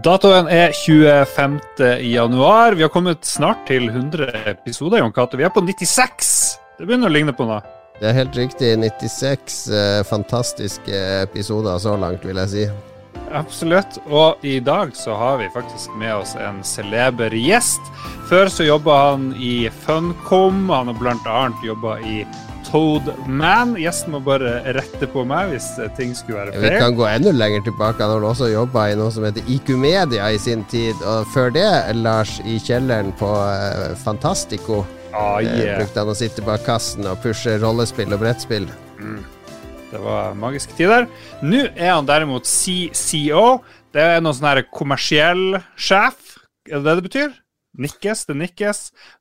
Datoen er 25. januar. Vi har kommet snart til 100 episoder, Jon Cato. Vi er på 96! Det begynner å ligne på noe. Det er helt riktig. 96 eh, fantastiske episoder så langt, vil jeg si. Absolutt. Og i dag så har vi faktisk med oss en celeber gjest. Før så jobba han i Funcom. Han har bl.a. jobba i Toadman. Gjesten må bare rette på meg hvis ting skulle være feil. Vi kan gå enda lenger tilbake. Han har også jobba i noe som heter IQ Media i sin tid. Og før det, Lars, i kjelleren på uh, Fantastico. Ah, yeah. brukte han å sitte bak kassen og pushe rollespill og brettspill. Mm. Det var magiske tider. Nå er han derimot CCO. Det er noe sånn her kommersiell sjef. Er det det det betyr? Nikkes, det nikkes.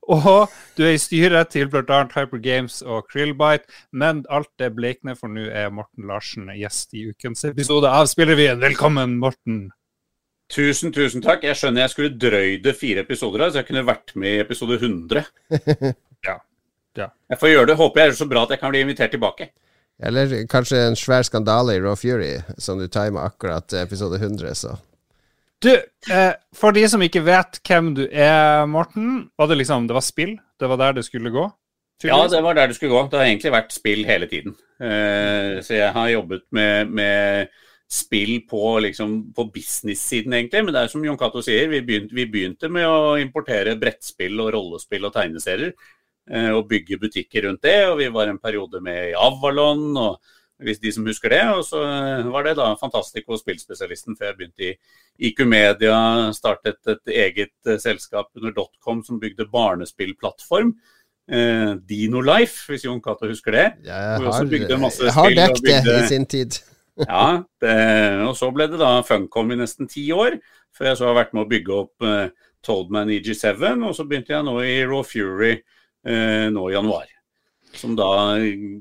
Og du er i styret til bl.a. Hyper Games og Krillbite, men alt det blekner, for nå er Morten Larsen gjest i ukens episode av Spillerevyen. Velkommen, Morten. Tusen, tusen takk. Jeg skjønner jeg skulle drøyd det fire episoder, så jeg kunne vært med i episode 100. ja. ja. Jeg får gjøre det. Håper jeg er så bra at jeg kan bli invitert tilbake. Eller kanskje en svær skandale i Raw Fury, som du timer akkurat episode 100, så Du, eh, for de som ikke vet hvem du er, Morten, var det liksom Det var spill? Det var der det skulle gå? Ja, det var der det skulle gå. Det har egentlig vært spill hele tiden. Eh, så jeg har jobbet med, med spill på, liksom, på business-siden, egentlig. Men det er som Jon Cato sier, vi begynte, vi begynte, med å importere brettspill og rollespill og tegneserier. Eh, og bygge butikker rundt det. Og vi var en periode med i Avalon, og hvis de som husker det. Og så eh, var det da Fantastico spillspesialisten før jeg begynte i IQ Media. Startet et eget eh, selskap under Dotcom som bygde barnespillplattform. Eh, Dino Life, hvis Jon Cato husker det. Jeg har, jeg har dekt det i sin tid. ja, det, og så ble det da Funcom i nesten ti år, før jeg så har vært med å bygge opp eh, Toadman EG7, og så begynte jeg nå i Raw Fury Eh, nå i januar. Som da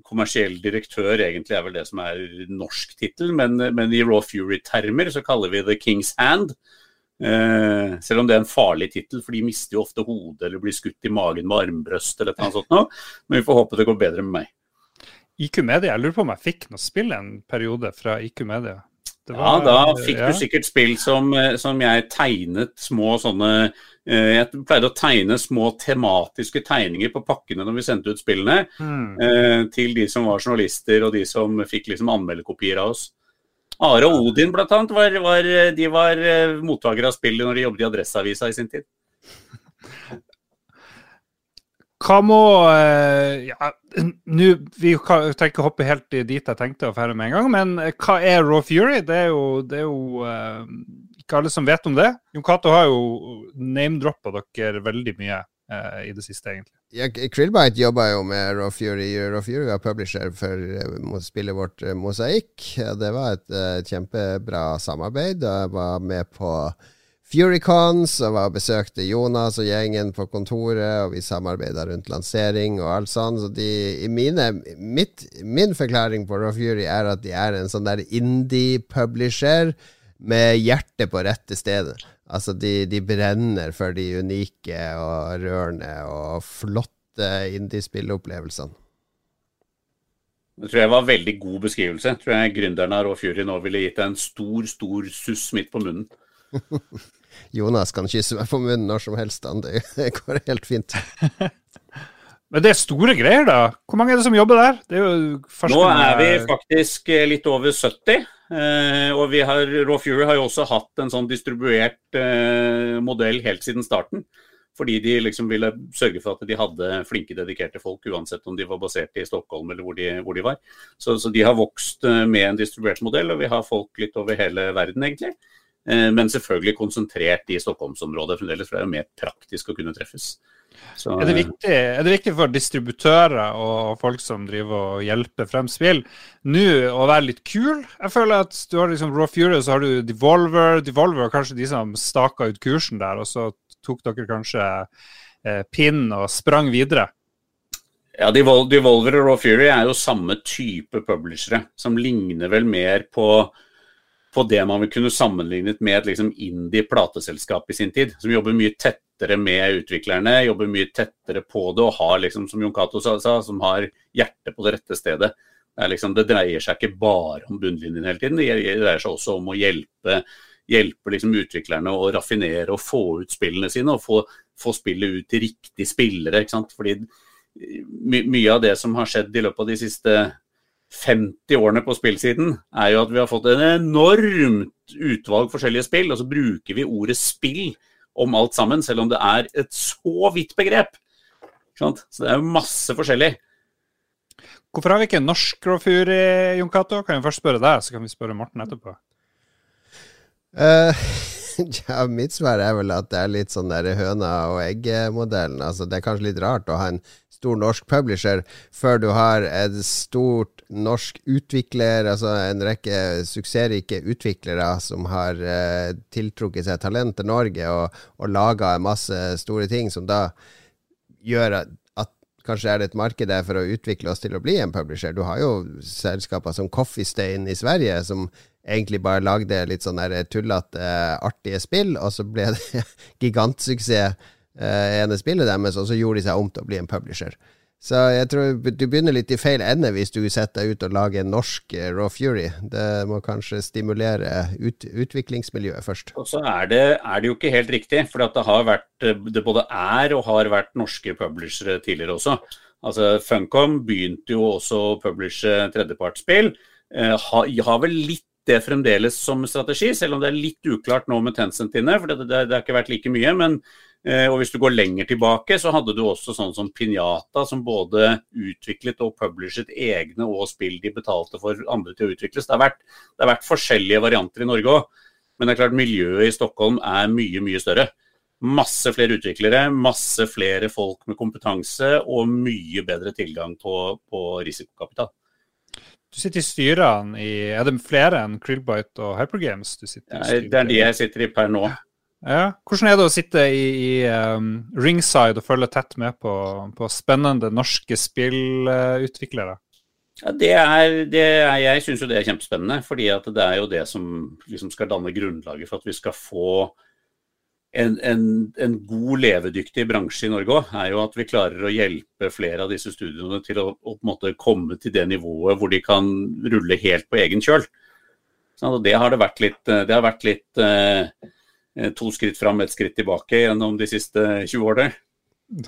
kommersiell direktør egentlig er vel det som er norsk tittel, men, men, i Raw Fury-termer så kaller vi det King's Hand. Eh, selv om det er en farlig tittel, for de mister jo ofte hodet eller blir skutt i magen med armbrøst eller noe sånt. noe. Men vi får håpe det går bedre med meg. IQ Media, jeg lurer på om jeg fikk noe spill en periode fra IQ Media? Var, ja, da fikk ja. du sikkert spill som, eh, som, jeg tegnet små sånne eh, Jeg pleide å tegne små tematiske tegninger på pakkene når vi sendte ut spillene. Mm. Til de som var journalister og de som fikk liksom anmeldekopier av oss. Are og Odin blant annet var, var, de var mottakere av spillet når de jobbet i Adresseavisa i sin tid. Hva må eh, ja, nu, Vi trenger ikke hoppe helt dit jeg tenkte å ferde med en gang, men eh, hva er Raw Fury? Det er jo, det er jo uh, ikke alle som vet om det. Jon Cato har jo name-droppa dere veldig mye uh, i det siste, egentlig. Ja, Krillbite jobber jo med Raw Fury. Raw Fury var publisher for spillet vårt Mosaikk. Det var et kjempebra samarbeid. Jeg var med på Furycons og var og besøkte Jonas og gjengen på kontoret, og vi samarbeida rundt lansering og alt sånn. Så de, i mine, mitt, min forklaring på Raw Fury er at de er en sånn der indie-publisher med hjertet på rette stedet. Altså, de, de, brenner for de unike og rørende og flotte indie-spilleopplevelsene. Det tror jeg var en veldig god beskrivelse. Jeg tror jeg gründeren av Raw Fury nå ville gitt deg en stor, stor suss midt på munnen. Jonas kan kysse meg på munnen når som helst. Det går helt fint. Men det er store greier, da. Hvor mange er det som jobber der? Er Nå er vi faktisk eh, litt over 70. Eh, og vi har, Raw Fury har jo også hatt en sånn distribuert eh, modell helt siden starten. Fordi de liksom ville sørge for at de hadde flinke, dedikerte folk, uansett om de var basert i Stockholm eller hvor de, hvor de var. Så, så, de har vokst med en distribuert modell, og vi har folk litt over hele verden, egentlig. Eh, men selvfølgelig konsentrert i Stockholmsområdet fremdeles, for det er jo mer praktisk å kunne treffes. Så, er, det viktig, er, det viktig, for distributører og folk som driver og hjelper frem spill, nå å være litt kul? Jeg føler at du har liksom Raw Fury, så har du Devolver. Devolver kanskje de som staka ut kursen der, og så tok dere kanskje eh, pinn og sprang videre. Ja, Devolver og Raw Fury er jo samme type publishere, som ligner vel mer på på det man vil kunne sammenlignet med et liksom indie-plateselskap i sin tid, som jobber mye tettere med utviklerne, jobber mye tettere på det og har, liksom, som Jon Cato sa, som har hjertet på det rette stedet. Det, liksom, det, dreier seg ikke bare om bunnlinjen hele tiden, det dreier seg også om å hjelpe hjelpe liksom, utviklerne å raffinere og få ut spillene sine, og få, få spillet ut til riktige spillere. Fordi my, mye av det som har skjedd i løpet av de siste 50 årene på spillsiden, er jo at vi har fått en enormt utvalg forskjellige spill, og så bruker vi ordet spill om alt sammen, selv om det er et så vidt begrep. Så det er jo masse forskjellig. Hvorfor har vi ikke en norsk råfur i Jon Cato? Kan jeg først spørre deg, så kan vi spørre Morten etterpå. Uh, ja, mitt svar er vel at det er litt sånn der høna og egget-modellen. Altså, det er kanskje litt rart å ha en stor norsk publisher før du har et stort norsk utvikler, altså en rekke suksessrike utviklere som har eh, tiltrukket seg talent til Norge og, og laga masse store ting som da gjør at Kanskje er det et marked der for å utvikle oss til å bli en publisher. Du har jo selskaper som Coffee Stain i Sverige, som egentlig bare lagde litt sånn tullete, artige spill, og så ble det gigantsuksess eh, ene spillet deres, og så gjorde de seg om til å bli en publisher. Så jeg tror du begynner litt i feil ende hvis du setter deg ut og lager en norsk uh, Raw Fury. Det må kanskje stimulere ut, utviklingsmiljøet først. Og så er det, er det, jo ikke helt riktig, for det har vært, det både er og har vært norske publishere tidligere også. Altså Funcom begynte jo også å publishe tredjepartsspill. Eh, har, har vel litt det fremdeles som strategi, selv om det er litt uklart nå med Tencent inne. for det, det, det har ikke vært like mye. men Eh, og hvis du går lenger tilbake, så hadde du også sånn som Pinjata, som både utviklet og publishet egne og spill de betalte for andre til å utvikles. Det har vært, det har vært forskjellige varianter i Norge òg. Men det er klart miljøet i Stockholm er mye, mye større. Masse flere utviklere, masse flere folk med kompetanse og mye bedre tilgang på, på risikokapital. Du sitter i styrene i Er det flere enn Krillbite og Hypergames? Du sitter i det er de jeg sitter i per nå. Ja. Hvordan er det å sitte i, i um, ringside og følge tett med på, på spennende norske spillutviklere? Ja, det er, det er, jeg syns jo det er kjempespennende. fordi det er jo det som liksom skal danne grunnlaget for at vi skal få en, en, en god, levedyktig bransje i Norge òg. Er jo at vi klarer å hjelpe flere av disse studiene til å, å komme til det nivået hvor de kan rulle helt på egen kjøl. Så det har det vært litt, det har vært litt Eh, to skritt fram, ett skritt tilbake gjennom de siste 20 årene.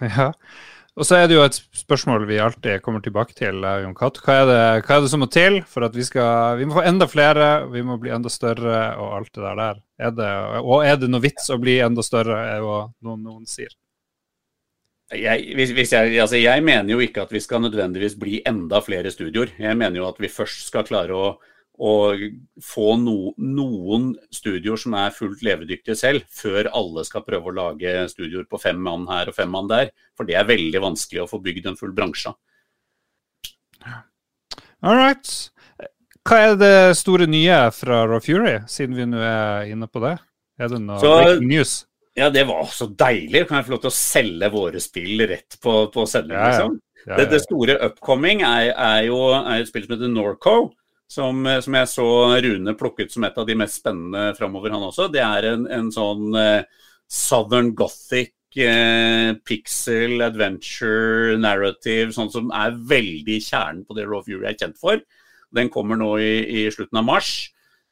Ja. Og så er det jo et spørsmål vi alltid kommer tilbake til, eh, Jon Katt. Hva er, det, hva er det som må til for at vi skal Vi må få enda flere, vi må bli enda større og alt det der. Er det, og er det noe vits å bli enda større, er jo noen, noen sier. Jeg, hvis, hvis jeg, altså jeg mener jo ikke at vi skal nødvendigvis bli enda flere studioer. Jeg mener jo at vi først skal klare å og få no, noen studioer som er fullt levedyktige selv, før alle skal prøve å lage studioer på fem mann her og fem mann der. For det er veldig vanskelig å få bygd en full bransje. All right. Hva er det store nye fra Raw Fury, siden vi nå er inne på det? Er det noe så, breaking news? Ja, det var så deilig. Kan jeg få lov til å selge våre spill rett på, på sending, liksom? Ja, ja. Det, det, store upcoming er, er jo er et spill som heter Norco som, eh, som, jeg så Rune plukket som et av de mest spennende framover, han også. Det er en, en sånn uh, Southern Gothic uh, pixel adventure narrative, sånn som er veldig kjernen på det Raw Fury er kjent for. Den kommer nå i, i slutten av mars.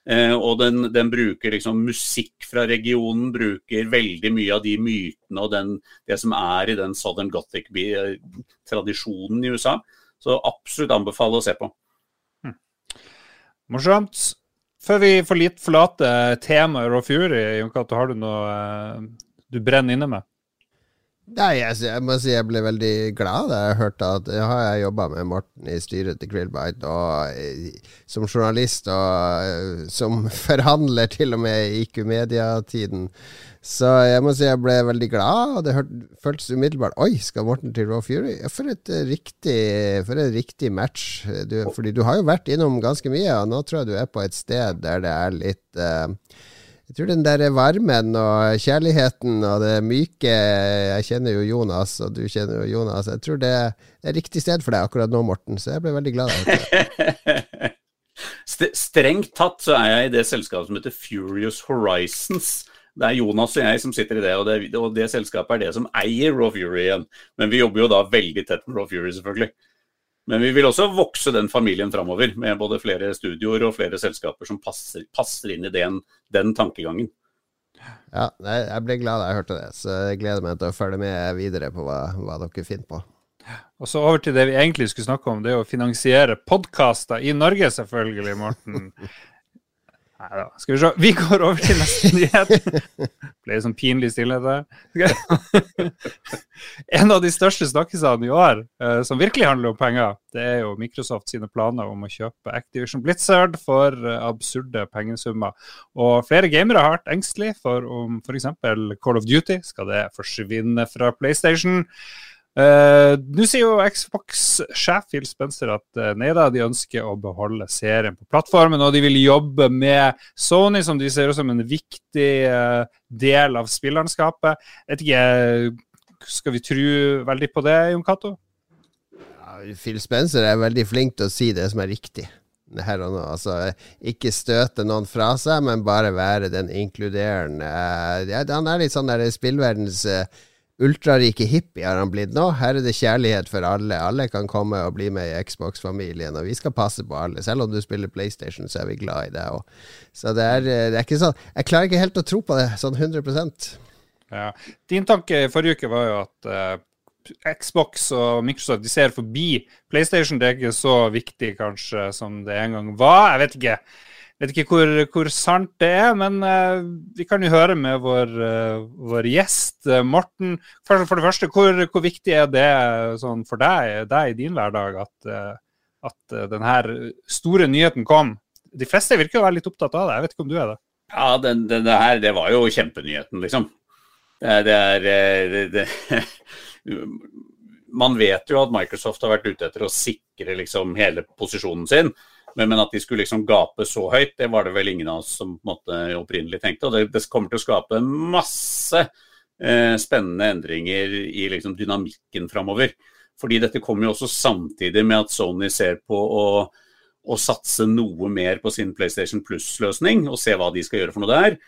Uh, og den, den, bruker liksom musikk fra regionen, bruker veldig mye av de mytene og den, det som er i den Southern Gothic-tradisjonen i USA. Så absolutt anbefale å se på. Morsomt. Før vi får litt forlate temaet Raw Fury, Jon Cato, har du noe uh, du brenner inne med? Nei, jeg, jeg, må si jeg ble veldig glad da jeg hørte at jeg har jobba med Morten i styret til Grillbite, og uh, som journalist og uh, som forhandler til og med i IQ Media-tiden. Så jeg må si jeg ble veldig glad, og det føltes umiddelbart Oi, skal Morten til Raw Fury? For, et eh, riktig, for en riktig match. Du, fordi du har jo vært innom ganske mye, og nå tror jeg du er på et sted der det er litt uh, jeg tror den der varmen og kjærligheten og det myke Jeg kjenner jo Jonas, og du kjenner jo Jonas. Jeg tror det er riktig sted for deg akkurat nå, Morten, så jeg ble veldig glad det. Strengt tatt så er jeg i det selskapet som heter Furious Horizons. Det er Jonas og jeg som sitter i det, og det, og det selskapet er det som eier Raw Fury igjen. Men vi jobber jo da veldig tett med Raw Fury, selvfølgelig. Men vi vil også vokse den familien framover, med både flere studioer og flere selskaper som passer, passer inn i den, den tankegangen. Ja, jeg ble glad da jeg hørte det, så jeg gleder meg til å følge med videre på hva, hva dere finner på. Og så over til det vi egentlig skulle snakke om, det er å finansiere podkaster i Norge, selvfølgelig, Morten. Nei da. Skal vi se. Vi går over til neste nyhet. Ble sånn pinlig stillhet der. en av de største snakkisene i år, uh, som virkelig handler om penger, det er jo Microsoft sine planer om å kjøpe Activision Blitzard for uh, absurde pengesummer. Og flere gamere har vært engstelige for om f.eks. Call of Duty skal det forsvinne fra PlayStation. Uh, Nå sier jo Xbox-sjef Phil Spencer at uh, nei da, de ønsker å beholde serien på plattformen, og de vil jobbe med Sony, som de ser som en viktig uh, del av spillerlandskapet. Vet ikke, Skal vi tro veldig på det, Jon Cato? Ja, Phil Spencer er veldig flink til å si det som er riktig her og nå. Altså, ikke støte noen fra seg, men bare være den inkluderende ja, Han er litt sånn der spillverdens ultrarike hippie har han blitt nå. Her er det kjærlighet for alle. Alle kan komme og bli med i Xbox-familien, og vi skal passe på alle. Selv om du spiller PlayStation, så er vi glad i deg òg. Så det er, det er, ikke sånn Jeg klarer ikke helt å tro på det sånn 100% Ja. Din tanke i forrige uke var jo at uh, Xbox og Microsoft de ser forbi PlayStation. Det er ikke så viktig kanskje som det en gang var. Jeg vet ikke vet ikke hvor, hvor, sant det er, men uh, vi kan jo høre med vår, uh, vår gjest, uh, Morten. For, for, det første, hvor, hvor, viktig er det sånn, for deg, deg, i din hverdag at, at denne store nyheten kom? De fleste virker å være litt opptatt av det. Jeg vet ikke om du er det? Ja, den, den, det her det var jo kjempenyheten, liksom. Det, det er det, Man vet jo at Microsoft har vært ute etter å sikre liksom hele posisjonen sin. Men, men, at de skulle liksom gape så høyt, det var det vel ingen av oss som måte opprinnelig tenkte. Og det, det kommer til å skape masse eh, spennende endringer i liksom dynamikken framover. Fordi dette kommer jo også samtidig med at Sony ser på å, å satse noe mer på sin PlayStation Plus-løsning, og se hva de skal gjøre for noe der.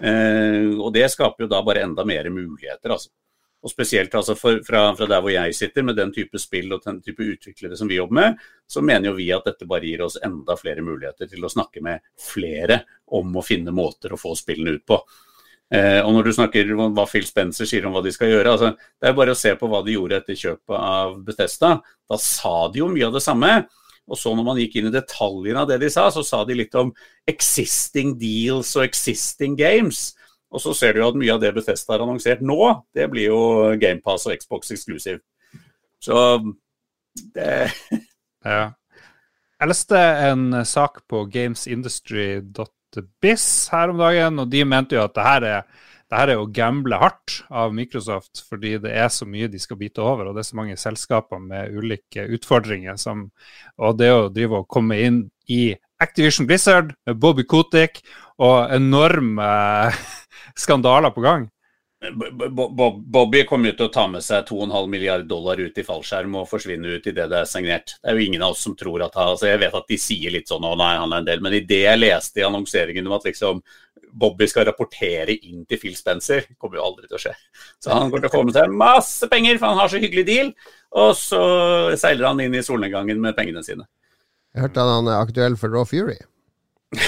Eh, og det skaper jo da bare enda mer muligheter, altså. Og spesielt altså for, fra, fra, der hvor jeg sitter, med den type spill og den type utviklere som vi jobber med, så mener jo vi at dette bare gir oss enda flere muligheter til å snakke med flere om å finne måter å få spillene ut på. Eh, og når du snakker om hva Phil Spencer sier om hva de skal gjøre, altså, det er bare å se på hva de gjorde etter kjøpet av Bethesda. Da sa de jo mye av det samme. Og så når man gikk inn i detaljene av det de sa, så sa de litt om existing deals og existing games. Og så ser du jo at mye av det Bethesda har annonsert nå, det blir jo GamePass og Xbox Exclusive. Så det Ja. Jeg leste en sak på gamesindustry.biz her om dagen, og de mente jo at det her er det her er å gamble hardt av Microsoft, fordi det er så mye de skal bite over, og det er så mange selskaper med ulike utfordringer. Som, og det å drive og komme inn i Activision Blizzard med Bobby Kotick og enorme skandaler på gang. Bobby kommer jo til å ta med seg 2,5 milliard dollar ut i fallskjerm og forsvinne ut idet det er signert. Det er jo ingen av oss som tror at altså Jeg vet at de sier litt sånn 'å nei, han er en del', men idet jeg leste i annonseringen om at liksom Bobby skal rapportere inn til Phil Spencer, kommer jo aldri til å skje. Så han kommer til å få med seg masse penger, for han har så hyggelig deal. Og så seiler han inn i solnedgangen med pengene sine. Jeg hørte at han er aktuell for Raw Fury.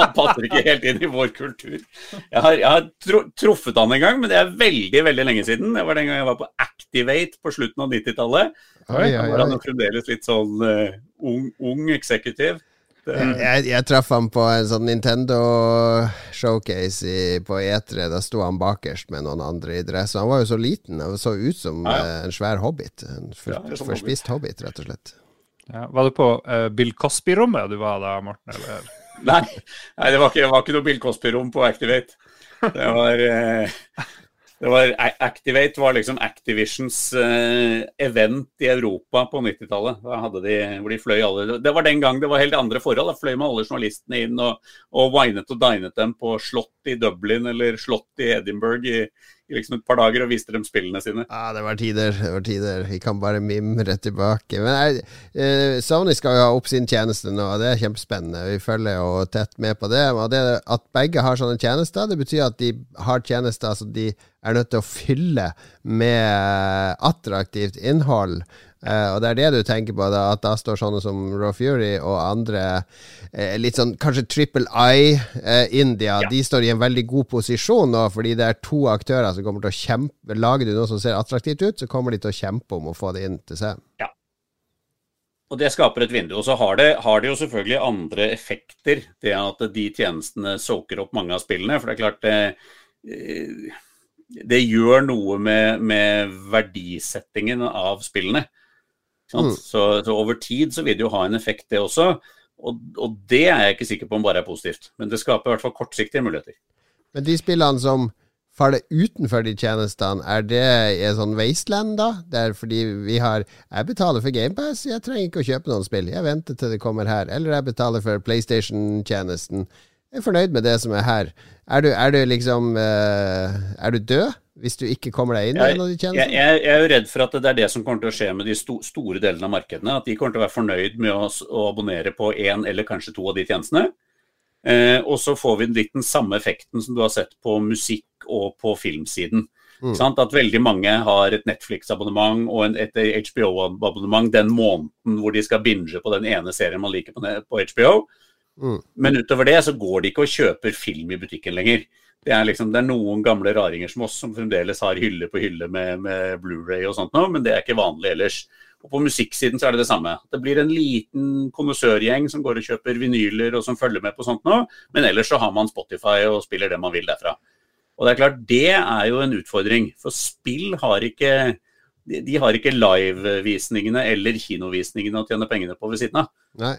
han passer ikke helt inn i vår kultur. Jeg har, jeg har tro, truffet han en gang, men det er veldig veldig lenge siden. Det var den gang jeg var på Activate på slutten av 90-tallet. Da var han fremdeles litt sånn uh, ung, ung eksekutiv. Jeg, jeg, traff ham på en sånn Nintendo-showcase på E3. Da sto han bakerst med noen andre i dress. Han var jo så liten. Han så ut som ja, ja. Eh, en svær hobbit. En for, ja, sånn forspist hobbit. hobbit, rett og slett. Ja, var du på uh, Bill Cosby-rommet du var da, Morten? Eller? Nei, Nei det, var ikke, det var ikke noe Bill Cosby-rom på Activate. Det var, uh, det var Activate var liksom Activisions uh, event i Europa på 90-tallet. De, hvor de fløy alle Det var den gang det var helt andre forhold. Da fløy med alle journalistene inn og, og winet og dinet dem på slott i Dublin eller slott i Edinburgh i, i liksom et par dager og viste dem spillene sine. Ja, det var tider. det var tider. Vi kan bare mimre tilbake. Men nei, eh, Sony skal jo ha opp sin tjeneste nå, og det er kjempespennende. Vi følger jo tett med på det. Og det At begge har sånne tjenester, det betyr at de har tjenester som de er nødt til å fylle med attraktivt innhold. Uh, og det er det du tenker på, da, at da står sånne som Raw Fury og andre uh, litt sånn kanskje Triple I uh, India, ja. de står i en veldig god posisjon nå, fordi det er to aktører som kommer til å kjempe Lager du noe som ser attraktivt ut, så kommer de til å kjempe om å få det inn til seg. Ja. Og det skaper et vindu. Og så har det, har det jo selvfølgelig andre effekter, det at de tjenestene soaker opp mange av spillene. For det er klart det, det gjør noe med, med verdisettingen av spillene. Mm. Så, så, over tid så vil det jo ha en effekt, det også. Og, og, det er jeg ikke sikker på om bare er positivt. Men det skaper i hvert fall kortsiktige muligheter. Men de spillene som faller utenfor de tjenestene, er det i en sånn wasteland, da? Det er fordi vi har Jeg betaler for GamePass, jeg trenger ikke å kjøpe noen spill. Jeg venter til det kommer her. Eller jeg betaler for PlayStation-tjenesten. Jeg er fornøyd med det som er her. Er du, er du liksom uh, Er du død? Hvis du ikke kommer deg inn av de? Jeg, jeg, er jo redd for at det er det som kommer til å skje med de sto, store delene av markedene. At de kommer til å være fornøyd med å, å abonnere på én eller kanskje to av de tjenestene. Eh, og så får vi litt den samme effekten som du har sett på musikk og på filmsiden. Mm. At veldig mange har et Netflix-abonnement og en, et HBO-abonnement den måneden hvor de skal binge på den ene serien man liker på, på HBO. Mm. Men utover det så går de ikke og kjøper film i butikken lenger. Det er, liksom, det er noen gamle raringer som oss som fremdeles har hylle på hylle med, med Blu-ray og sånt nå, men det er ikke vanlig ellers. Og På musikksiden så er det det samme. Det blir en liten konnoissørgjeng som går og kjøper vinyler og som følger med på sånt nå, men ellers så har man Spotify og spiller det man vil derfra. Og Det er klart, det er jo en utfordring. For spill har ikke de har ikke live-visningene eller kinovisningene å tjene pengene på ved siden av. Nei.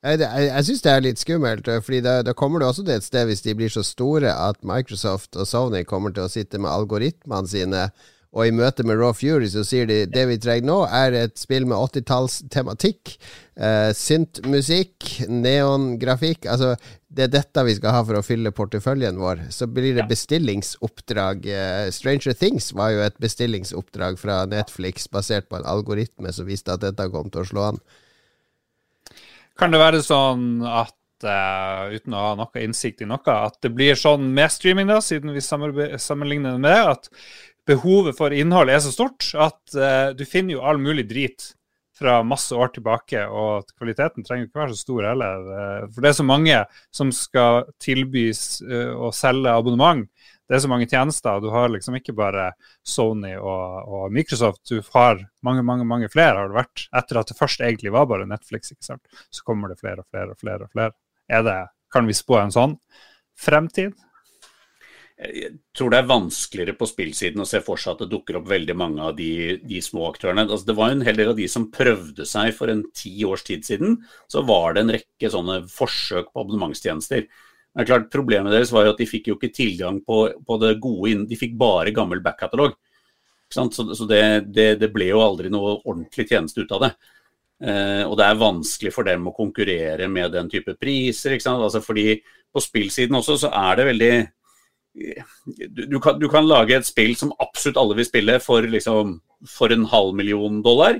Jeg, jeg, jeg syns det er litt skummelt, eh, Fordi da, da kommer du også til et sted, hvis de blir så store at Microsoft og Sony kommer til å sitte med algoritmene sine, og i møte med Raw Fury så sier de det vi trenger nå, er et spill med 80-tallstematikk, eh, synt-musikk, neongrafikk Altså, det er dette vi skal ha for å fylle porteføljen vår. Så blir det bestillingsoppdrag. Eh, Stranger Things var jo et bestillingsoppdrag fra Netflix basert på en algoritme som viste at dette kom til å slå an. Kan det være sånn at Uh, uten å ha noe innsikt i noe, at det blir sånn med streaming, da, siden vi sammenligner det med det, at behovet for innhold er så stort at uh, du finner jo all mulig drit fra masse år tilbake, og at kvaliteten trenger ikke være så stor heller. Uh, for det er så mange som skal tilbys å selge abonnement det er så mange tjenester. Du har liksom ikke bare Sony og, og, Microsoft, du har mange, mange mange flere har det vært. Etter at det først egentlig var bare Netflix, ikke sant? så kommer det flere og flere og flere. og flere. Er det, Kan vi spå en sånn fremtid? Jeg tror det er vanskeligere på spillsiden å se for seg at det dukker opp veldig mange av de, de små aktørene. Altså, det var en hel del av de som prøvde seg for en ti års tid siden. Så var det en rekke sånne forsøk på abonnementstjenester. Men klart, Problemet deres var jo at de fikk jo ikke tilgang på, på det gode innen De fikk bare gammel backkatalog. Så, så det, det, det, ble jo aldri noe ordentlig tjeneste ut av det. Eh, og det er vanskelig for dem å konkurrere med den type priser. ikke sant? Altså fordi på spillsiden også så er det veldig du, du, kan, du kan, lage et spill som absolutt alle vil spille for, liksom, for en halv million dollar.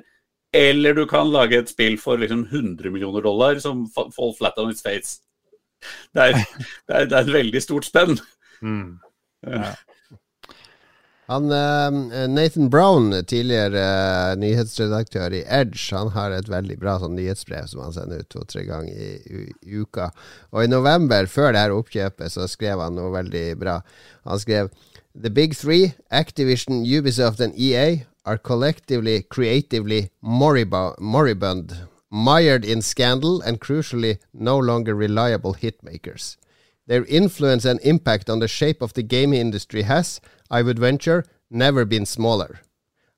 Eller du kan lage et spill for liksom 100 millioner dollar som fall flat on its face det, er, det, er, det er, et veldig stort spenn. Mm. Ja. Han, uh, Nathan Brown, tidligere uh, nyhetsredaktør i Edge, han har et veldig bra sånn, nyhetsbrev som han sender ut to-tre ganger i, i, i, uka. Og i november, før det her oppkjøpet, så skrev han noe veldig bra. Han skrev The big three, Activision, Ubisoft and EA, are collectively creatively moribund mired in scandal and crucially no longer reliable hitmakers. Their influence and impact on the shape of the gaming industry has, I would venture, never been smaller.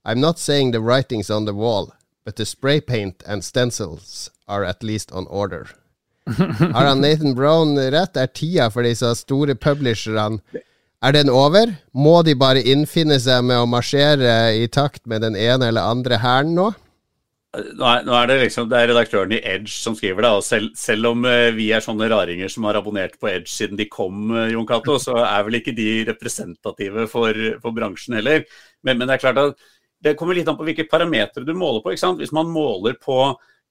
I'm not saying the writing's on the wall, but the spray paint and stencils are at least on order. Har han Nathan Brown rett? Er tida for disse store publisherne Er den over? Må de bare innfinne seg med å marsjere i takt med den ene eller andre hæren nå? Nå er, nå er, det liksom det er redaktøren i Edge som skriver det. og selv, selv, om uh, vi er sånne raringer som har abonnert på Edge siden de kom, uh, Jon Cato, så er vel ikke de representative for, for bransjen heller. Men, men, det er klart at det kommer litt an på hvilke parametere du måler på. ikke sant? Hvis man måler på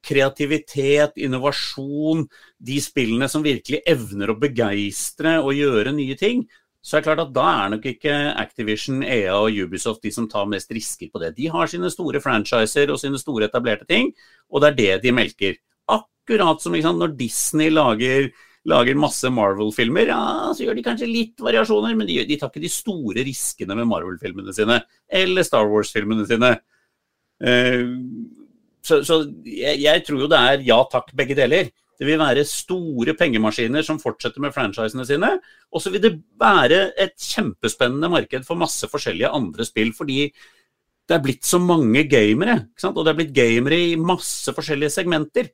kreativitet, innovasjon, de spillene som virkelig evner å begeistre og gjøre nye ting, så er det klart at da er nok ikke Activision, EA og Ubisoft de som tar mest risker på det. De har sine store franchiser og sine store etablerte ting, og det er det de melker. Akkurat som liksom, når Disney lager, lager masse Marvel-filmer, ja, så gjør de kanskje litt variasjoner, men de, de tar ikke de store riskene med Marvel-filmene sine, eller Star Wars-filmene sine. Uh, så, så jeg, jeg tror jo det er ja takk, begge deler. Det vil være store pengemaskiner som fortsetter med franchisene sine. Og så vil det være et kjempespennende marked for masse forskjellige andre spill. Fordi det er blitt så mange gamere. Og det er blitt gamere i masse forskjellige segmenter.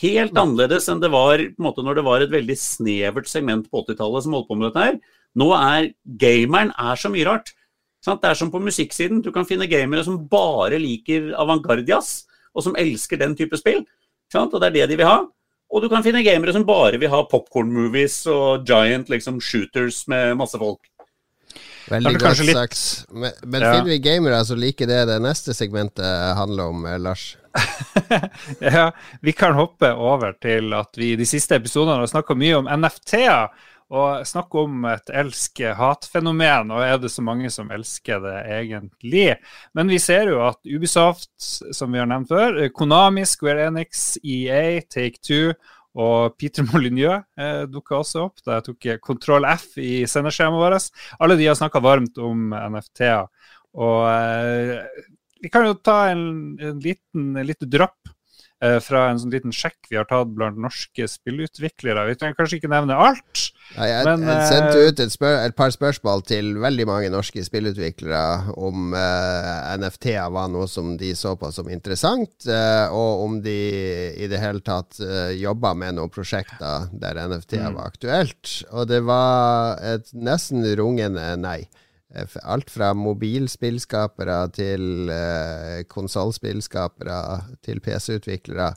Helt annerledes enn det var måte, når det var et veldig snevert segment på 80-tallet som holdt på med dette her. Nå er gameren er så mye rart. Det er som på musikksiden. Du kan finne gamere som bare liker avantgarde-jazz, og som elsker den type spill. Og det er det de vil ha. Og du kan finne gamere som bare vil ha popkorn-movies og giant liksom, shooters med masse folk. Veldig godt litt... sagt. Men, men ja. finner vi gamere som liker det det neste segmentet handler om, eh, Lars? ja, vi kan hoppe over til at vi i de siste episodene har snakka mye om NFT-er. Og snakke om et elsk-hat-fenomen, og er det så mange som elsker det egentlig? Men vi ser jo at Ubisoft, som vi har nevnt før, Konami, Square Enix, EA, Take Two og Peter Molyneux eh, dukka også opp da jeg tok kontroll F i sendeskjemaet vårt. Alle de har snakka varmt om NFT-er. Og eh, vi kan jo ta en, en liten, en liten dropp Eh, fra en sånn liten sjekk vi har tatt blant norske spillutviklere. Vi trenger kanskje ikke nevne alt. Ja, jeg, men, jeg sendte eh, ut et, spør, et, par spørsmål til veldig mange norske spillutviklere om uh, eh, NFT-er var noe som de så på som interessant, uh, og om de i det hele tatt uh, jobba med noen prosjekter der NFT-er mm. var aktuelt. Og det var et nesten rungende nei. Eh, alt fra mobilspillskapere til eh, konsollspillskapere til PC-utviklere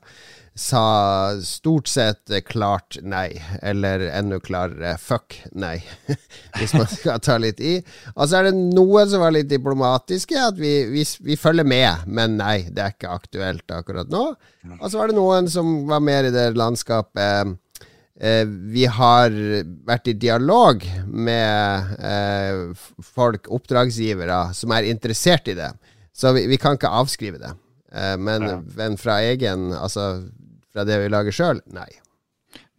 sa stort sett klart nei, eller enda klarere fuck nei, hvis man skal ta litt i. Og så er det noen som var litt diplomatiske, at vi, vi, vi følger med, men nei, det er ikke aktuelt akkurat nå. Og så var det noen som var mer i det landskapet Eh, vi har vært i dialog med eh, folk, oppdragsgivere, som er interessert i det. Så vi, vi kan ikke avskrive det. Eh, men, ja. men, fra egen Altså fra det vi lager sjøl, nei.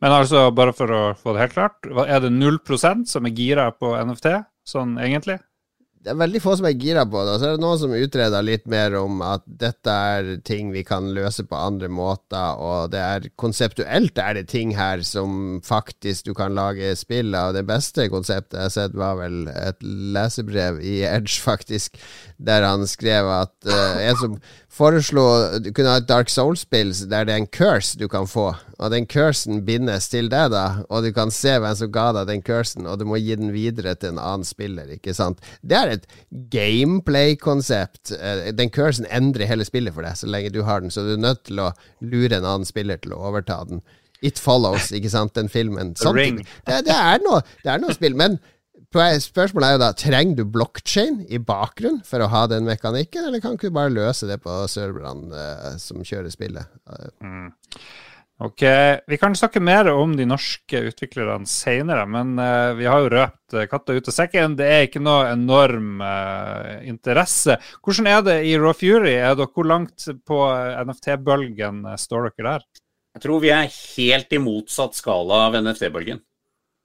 Men altså, bare for å få det helt klart, er det 0% som er gira på NFT, sånn egentlig? Det er veldig få som er gira på det. Og så er det noen som utreder litt mer om at dette er ting vi kan løse på andre måter, og det er konseptuelt er det ting her som faktisk du kan lage spill av. Det beste konseptet jeg har sett, var vel et lesebrev i Edge, faktisk, der han skrev at uh, en som foreslo Du kunne ha et Dark Souls-spill der det er en curse du kan få, og den cursen bindes til deg, da, og du kan se hvem som ga deg den cursen, og du må gi den videre til en annen spiller, ikke sant. Det er et gameplay-konsept. Eh, den cursen endrer hele spillet for deg så lenge du har den, så du er nødt til å lure en annen spiller til å overta den. It Follows, ikke sant, den filmen. Sånt, det, det, er noe, det er noe spill, men Spørsmålet er jo da trenger du blockchain i bakgrunnen for å ha den mekanikken, eller kan du bare løse det på serverne uh, som kjører spillet? Mm. Ok, Vi kan snakke mer om de norske utviklerne senere, men uh, vi har jo røpt uh, katta ut av sekken. Det er ikke noe enorm uh, interesse. Hvordan er det i Raw Fury? Er dere, hvor langt på NFT-bølgen står dere der? Jeg tror vi er helt i motsatt skala av NFT-bølgen.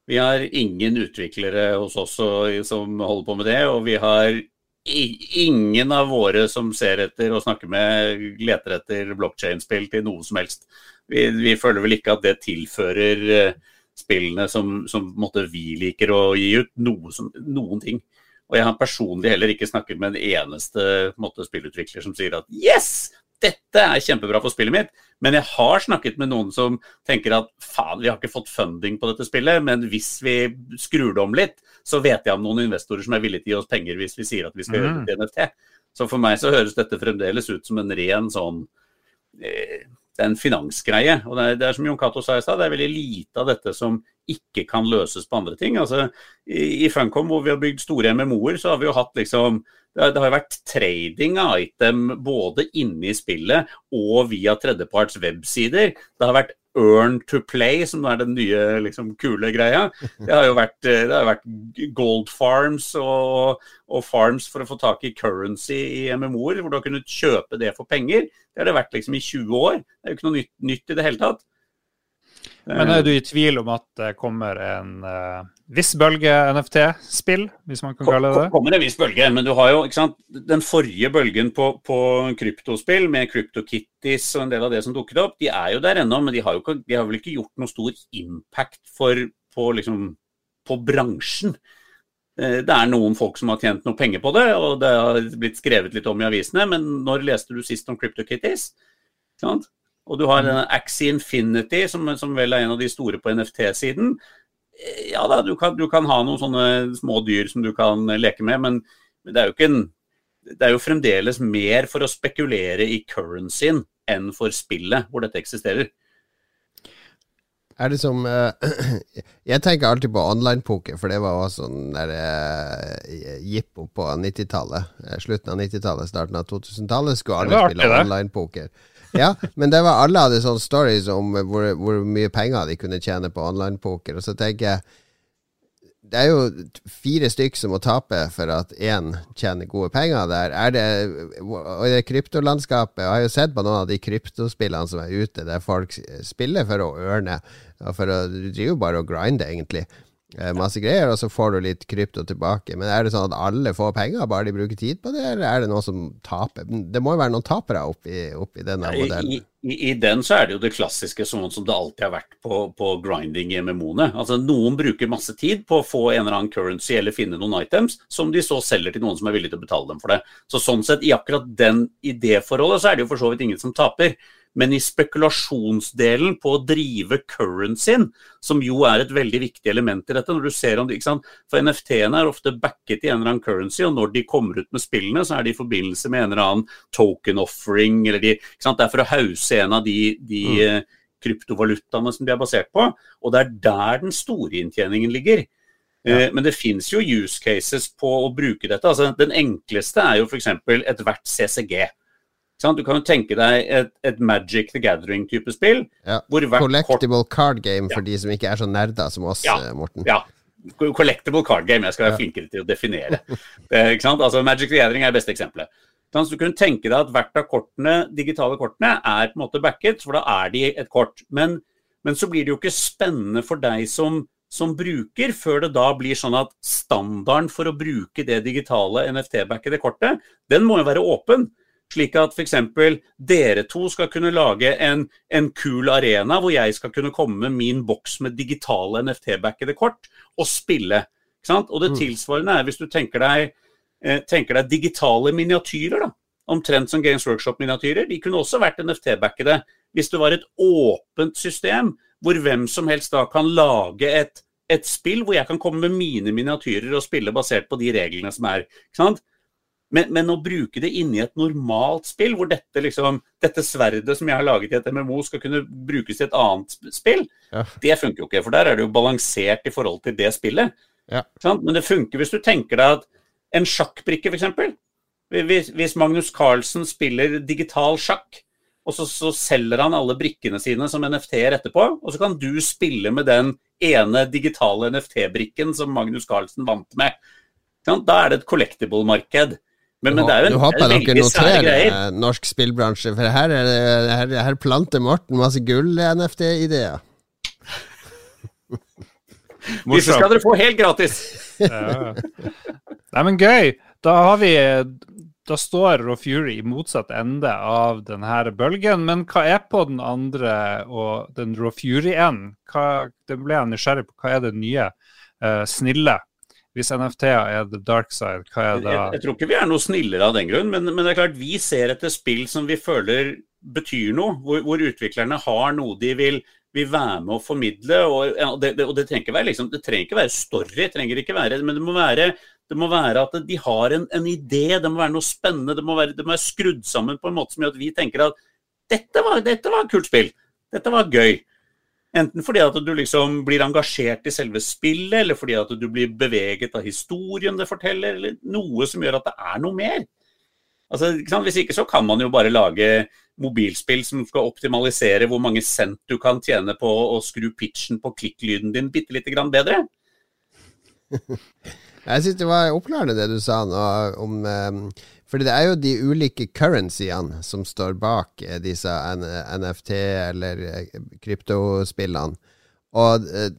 Vi har ingen utviklere hos oss som holder på med det, og vi har ingen av våre som ser etter og snakker med, leter etter blokkjedespill til noe som helst. Vi, vi, føler vel ikke at det tilfører eh, spillene som, som vi liker å gi ut, noe som, noen ting. Og jeg har personlig heller ikke snakket med en eneste måte, spillutvikler som sier at yes, dette er kjempebra for spillet mitt. Men jeg har snakket med noen som tenker at faen, vi har ikke fått funding på dette spillet, men hvis vi skrur det om litt, så vet jeg om noen investorer som er villige til å gi oss penger hvis vi sier at vi skal mm. gjøre det til NFT. Så for meg så høres dette fremdeles ut som en ren sånn eh, en finansgreie. Og det er, det er som Jon Cato sa i stad, det er veldig lite av dette som ikke kan løses på andre ting. Altså, I, i Funcom, hvor vi har bygd store MMO-er, så har vi jo hatt liksom det har, det har vært trading av item både inne i spillet og via tredjeparts websider. Det har vært earn to play, som er den nye liksom, kule greia. Det har jo vært, eh, det har vært gold farms og, og, farms for å få tak i currency i MMO-er, hvor du har kunnet kjøpe det for penger. Det har det vært liksom i 20 år. Det er jo ikke noe nytt, nytt i det hele tatt. Men er du i tvil om at det kommer en uh, viss bølge NFT-spill, hvis man kan kalle det det? kommer en viss bølge, men du har jo ikke sant, den forrige bølgen på, på kryptospill med CryptoKitties og en del av det som dukket opp, de er jo der ennå, men de har, jo ikke, de har vel ikke gjort noe stor impact for, på, liksom, på bransjen. Eh, det er noen folk som har tjent noe penger på det, og det har blitt skrevet litt om i avisene, men når leste du sist om CryptoKitties? Sant? Og du har denne Axie Infinity, som, som, vel er en av de store på NFT-siden. Ja da, du kan, du kan, ha noen sånne små dyr som du kan leke med, men det er jo ikke en det er jo fremdeles mer for å spekulere i currencyen enn for spillet hvor dette eksisterer. Er det som uh, Jeg tenker alltid på online-poker, for det var også sånn der uh, jippo på 90-tallet. Slutten av 90-tallet, starten av 2000-tallet skulle alle spille online-poker ja, men det var alle hadde sånne stories om hvor, hvor mye penger de kunne tjene på online-poker. Og så tenker jeg det er jo fire stykk som må tape for at én tjener gode penger der. Er det, og i det kryptolandskapet Jeg har jo sett på noen av de kryptospillene som er ute, der folk spiller for å ørne. For å, du driver jo bare og grinder, egentlig. Eh, masse greier, og så får du litt krypto tilbake. Men er det sånn at alle får penger, bare de bruker tid på det, eller er det noen som taper? Det må jo være noen tapere oppi, oppi denne modellen? I, i, I, den så er det jo det klassiske sånn som det alltid har vært på, på grinding i MMO-ene. Altså Noen bruker masse tid på å få en eller annen currency eller finne noen items, som de så selger til noen som er villig til å betale dem for det. Så sånn sett, i akkurat den idéforholdet, så er det jo for så vidt ingen som taper. Men i spekulasjonsdelen på å drive currencyen, som jo er et veldig viktig element i dette når du ser om det, ikke sant? For NFT-ene er ofte backet i en eller annen currency, og når de kommer ut med spillene, så er de i forbindelse med en eller annen token offering, eller de, ikke sant? det er for å hause en av de, de mm. Eh, kryptovalutaene som de er basert på. Og det er der den store inntjeningen ligger. Ja. Eh, men det fins jo use cases på å bruke dette. Altså, den enkleste er jo f.eks. ethvert CCG. Du kan jo tenke deg et, et Magic the Gathering-type spill. Ja. Collectible kort... card game for ja. de som ikke er så nerder som oss, ja. Eh, Morten. Ja. Collectible card game. Jeg skal være flinkere til å definere. eh, altså, Magic the Gathering er det beste eksempelet. Så du kunne tenke deg at hvert av kortene, digitale kortene er på en måte backet, for da er de et kort. Men, men så blir det jo ikke spennende for deg som, som bruker, før det da blir sånn at standarden for å bruke det digitale NFT-backede kortet, den må jo være åpen. Slik at f.eks. dere to skal kunne lage en, en kul arena hvor jeg skal kunne komme med min boks med digitale NFT-backede kort og spille. Og det mm. tilsvarende er hvis du tenker deg, eh, tenker deg digitale miniatyrer. da, Omtrent som Games Workshop-miniatyrer. De kunne også vært NFT-backede hvis det var et åpent system hvor hvem som helst da kan lage et, et spill hvor jeg kan komme med mine miniatyrer og spille basert på de reglene som er. Men, men, å bruke det inni et normalt spill, hvor dette, liksom, dette sverdet som jeg har laget i et MMO, skal kunne brukes i et annet spill, ja. det funker jo ikke. For der er det jo balansert i forhold til det spillet. Ja. Men det funker hvis du tenker deg at en sjakkbrikke, f.eks. Hvis, hvis Magnus Carlsen spiller digital sjakk, og så, så, selger han alle brikkene sine som NFT-er etterpå, og så kan du spille med den ene digitale NFT-brikken som Magnus Carlsen vant med. Da er det et collectible-marked. Men, men, det er jo en, du håper dere noterer norsk spillbransje, for her, er det, her, her planter Morten masse gull-NFT-ideer. Disse skal dere få helt gratis! ja. Nei, men gøy. Da har vi Da står Raw Fury i motsatt ende av denne bølgen. Men hva er på den andre og den Raw Fury-enden? Det ble jeg nysgjerrig på. Hva er det nye uh, snille hvis NFT-er er the dark side, hva er det? Jeg, jeg, tror ikke vi er noe snillere av den grunn, men, men, det er klart vi ser etter spill som vi føler betyr noe, hvor, hvor utviklerne har noe de vil, vil være med å formidle. Og, det, det, og det, trenger ikke være, liksom, det trenger ikke være story, trenger ikke være, men det må være, det må være at de har en, en, idé, det må være noe spennende. Det må være, det må være skrudd sammen på en måte som gjør at vi tenker at dette var, dette var et kult spill. Dette var gøy. Enten fordi at du liksom blir engasjert i selve spillet, eller fordi at du blir beveget av historien det forteller, eller noe som gjør at det er noe mer. Altså, ikke? Hvis ikke så kan man jo bare lage mobilspill som skal optimalisere hvor mange cent du kan tjene på å skru pitchen på klikklyden din bitte lite grann bedre. Jeg syns det var oppklarende det du sa nå om fordi det er jo de ulike currencyene som står bak eh, disse NFT- eller eh, kryptospillene. Og eh,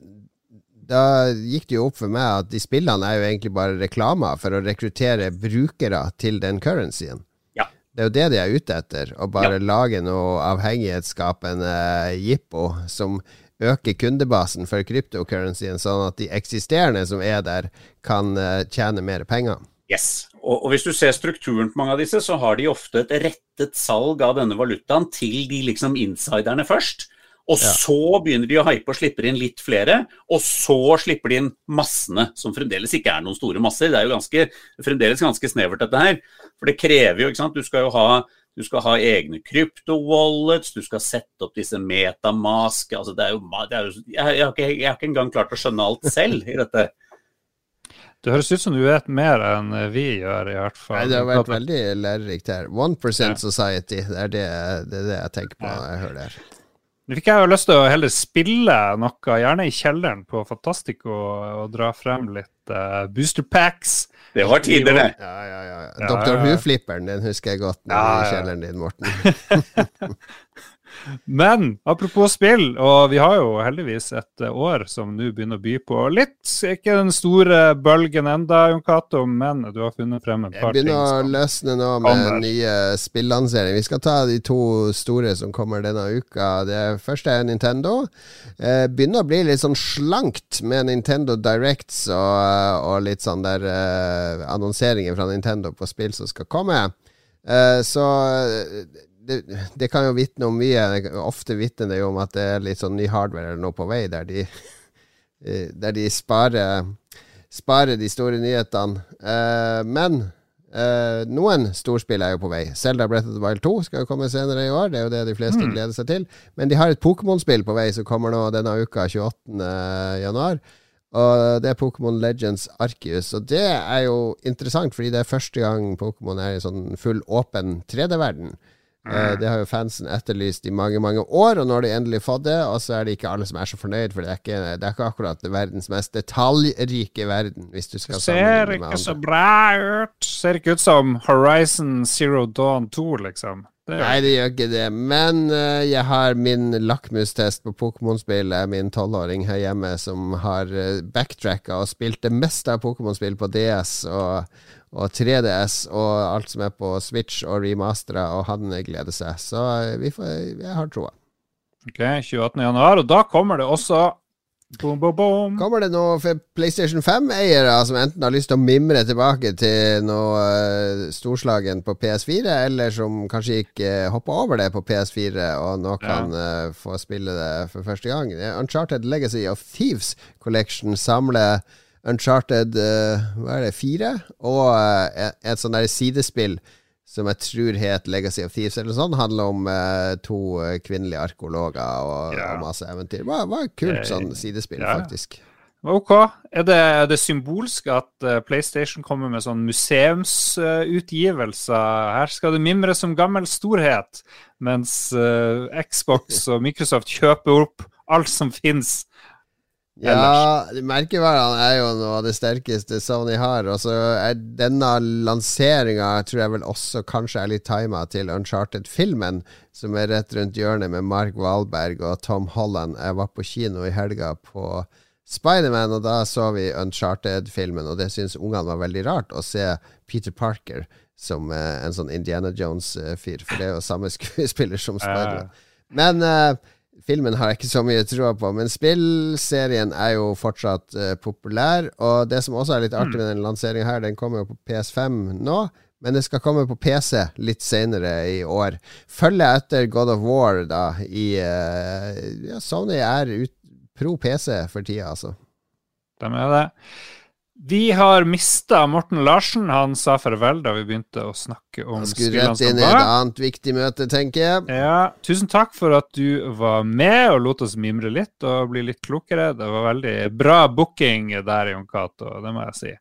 da gikk det jo opp for meg at de spillene er jo egentlig bare reklamer for å rekruttere brukere til den currencyen. Ja. Det er jo det de er ute etter. Å bare ja. lage noe avhengighetsskapende jippo som øker kundebasen for kryptocurrencyen, sånn at de eksisterende som er der, kan tjene mer penger. Yes. Og, og, hvis du ser strukturen på mange av disse, så har de ofte et rettet salg av denne valutaen til de liksom insiderne først. Og ja. så begynner de å hype og slipper inn litt flere, og så slipper de inn massene, som fremdeles ikke er noen store masser. Det er jo ganske, fremdeles ganske snevert, dette her. For det krever jo, ikke sant Du skal jo ha, du skal ha egne krypto-wallets, du skal sette opp disse metamask altså det er jo, det er jo jeg, jeg, har ikke, jeg har ikke engang klart å skjønne alt selv i dette. Det høres ut som du vet mer enn vi gjør, i hvert fall. Nei, det har vært veldig lærerikt her. 1 ja. Society, det er det, det er det, jeg tenker på når jeg hører det her. Nå fikk jeg jo lyst til å heller spille noe, gjerne i kjelleren på Fantastico, og, og dra frem litt uh, booster packs. Det var tider, det. Ja, ja, ja. Dr. Who-flipperen, den husker jeg godt ja, i kjelleren din, Morten. Men apropos spill, og vi har jo heldigvis et år som nå begynner å by på litt. Ikke den store bølgen enda, Jon Cato, men du har funnet frem et par ting. Det begynner å løsne nå med kommer. nye spillanseringer. Vi skal ta de to store som kommer denne uka. Det første er Nintendo. Eh, begynner å bli litt sånn slankt med Nintendo Directs og, og litt sånn der eh, annonseringer fra Nintendo på spill som skal komme. Eh, så det, det, kan jo vitne om mye. Ofte vitner det jo om at det er litt sånn ny hardware eller noe på vei, der de, eh, der de sparer, sparer de store nyhetene. Uh, men uh, noen storspill er jo på vei. Zelda Breath of the Wild 2 skal jo komme senere i år. Det er jo det de fleste mm. gleder seg til. Men de har et Pokémon-spill på vei som kommer nå denne uka, 28. januar. Og det er Pokémon Legends Arceus. Og det er jo interessant, fordi det er første gang Pokémon er i sånn full åpen 3D-verden. Uh, det har jo fansen etterlyst i mange mange år, og nå har de endelig fått det. Og så er det ikke alle som er så fornøyd, for det er ikke, det er ikke akkurat verdens mest detaljrike verden. Hvis du skal det ser ikke så bra ut. Ser ikke ut som Horizon Zero Dawn 2, liksom. Det Nei, det gjør ikke det. Men uh, jeg har min lakmustest på Pokémon-spillet. Min tolvåring her hjemme som har uh, backtracka og spilt det meste av Pokémon-spill på DS. Og og 3DS og alt som er på Switch og remastera, og han gleder seg. Så vi får, jeg har troa. Ok, 28.1, og da kommer det også boom, boom, boom. Kommer det noe for PlayStation 5-eiere som enten har lyst til å mimre tilbake til noe uh, storslagen på PS4, eller som kanskje ikke uh, hopper over det på PS4 og nå kan ja. uh, få spille det for første gang? Uncharted Legacy of Thieves Collection samler Uncharted uh, hva er det, 4 og uh, et, et sånn der sidespill som jeg tror het Legacy of Thieves, eller sånn, handler om eh, to kvinnelige arkeologer og, ja. og, masse eventyr. Det var, var kult sånn sidespill, ja. faktisk. Ok. Er det, er det symbolsk at PlayStation kommer med sånn museumsutgivelser? Her skal det mimres som gammel storhet, mens Xbox og Microsoft kjøper opp alt som finnes ja, merkevarene er jo noe av det sterkeste Sony har. Og så er denne lanseringa tror jeg vel også kanskje er litt tima til Uncharted-filmen, som er rett rundt hjørnet med Mark Wahlberg og Tom Holland. Jeg var på kino i helga på Spiderman, og da så vi Uncharted-filmen, og det syns ungene var veldig rart å se Peter Parker som uh, en sånn Indiana Jones-fyr, for det er jo samme skuespiller som Spiderman. Men uh, Filmen har jeg ikke så mye troa på, men spillserien er jo fortsatt uh, populær. Og det som også er litt artig mm. med den lanseringa her, den kommer jo på PS5 nå. Men det skal komme på PC litt senere i år. Følger etter God of War, da, i uh, Ja, Sony er ut, pro PC for tida, altså. De er det. Vi har mista Morten Larsen. Han sa farvel da vi begynte å snakke om skulle rett inn i et annet viktig møte, tenker jeg. Ja, Tusen takk for at du var med og lot oss mimre litt og bli litt klokere. Det var veldig bra booking der, Jon Cato, det må jeg si.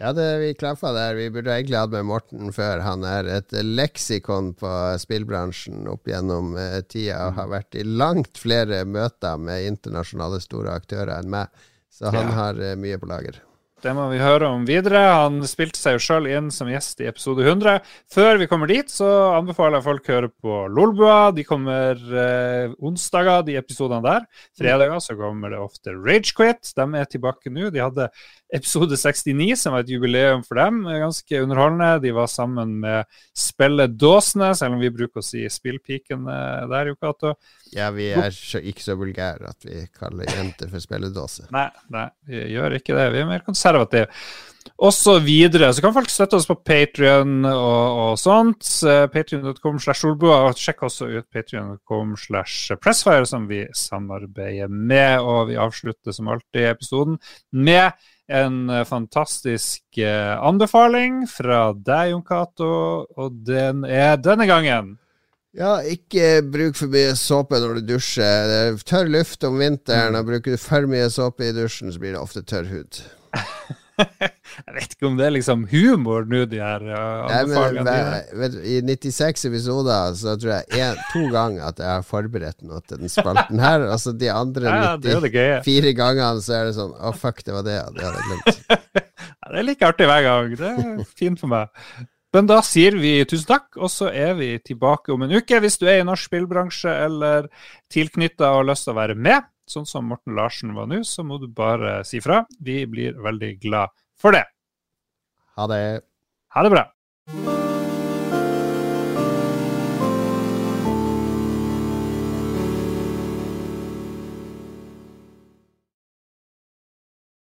Ja, det, vi klaffa der. Vi burde egentlig hatt med Morten før. Han er et leksikon på spillbransjen opp gjennom eh, tida og har vært i langt flere møter med internasjonale store aktører enn meg. Så han Ja. har eh, mye på lager. Det må vi høre om videre. Han spilte seg jo sjøl inn som gjest i episode 100. Før vi kommer dit, så anbefaler jeg folk å høre på Lolbua. De kommer eh, onsdager, de episodene der. Fredager så kommer det ofte Ragequit. De er tilbake nå. De hadde episode 69, som var et jubileum for dem. Ganske underholdende. De var sammen med Spilledåsene, selv om vi bruker å si Spillpikene der, Jo Cato. Ja, vi er så, ikke så vulgære at vi kaller jenter for spilledåse. Nei, nei, vi gjør ikke det. Vi er mer konservative. Og så videre. Så kan folk støtte oss på Patrion og, og sånt. Uh, Patrion.com slash solbua. Og sjekk også ut patrion.com slash pressfire, som vi samarbeider med. Og vi avslutter som alltid episoden med en eh, fantastisk eh, anbefaling fra deg, Jon Cato, og den er denne gangen Ja, ikke bruk for mye såpe når du dusjer. Det er tørr luft om vinteren, og bruker du for mye såpe i dusjen, så blir det ofte tørr hud. Jeg vet ikke om det er liksom humor nå, de her men, anbefalingene. I 96 episoder så tror jeg en, to ganger at jeg har forberedt noe til den spalten her. Altså de andre Ja, det er jo det gøye. 94 gangene så er det sånn Å, fuck, det var det. Det hadde jeg glemt. Ja, det er like artig hver gang. Det er fint for meg. Men da sier vi tusen takk, og så er vi tilbake om en uke. Hvis du er i norsk spillbransje eller tilknytta og har lyst til å være med, sånn som Morten Larsen var nå, så må du bare si fra. Vi blir veldig glad for det. Ha det. Ha det bra.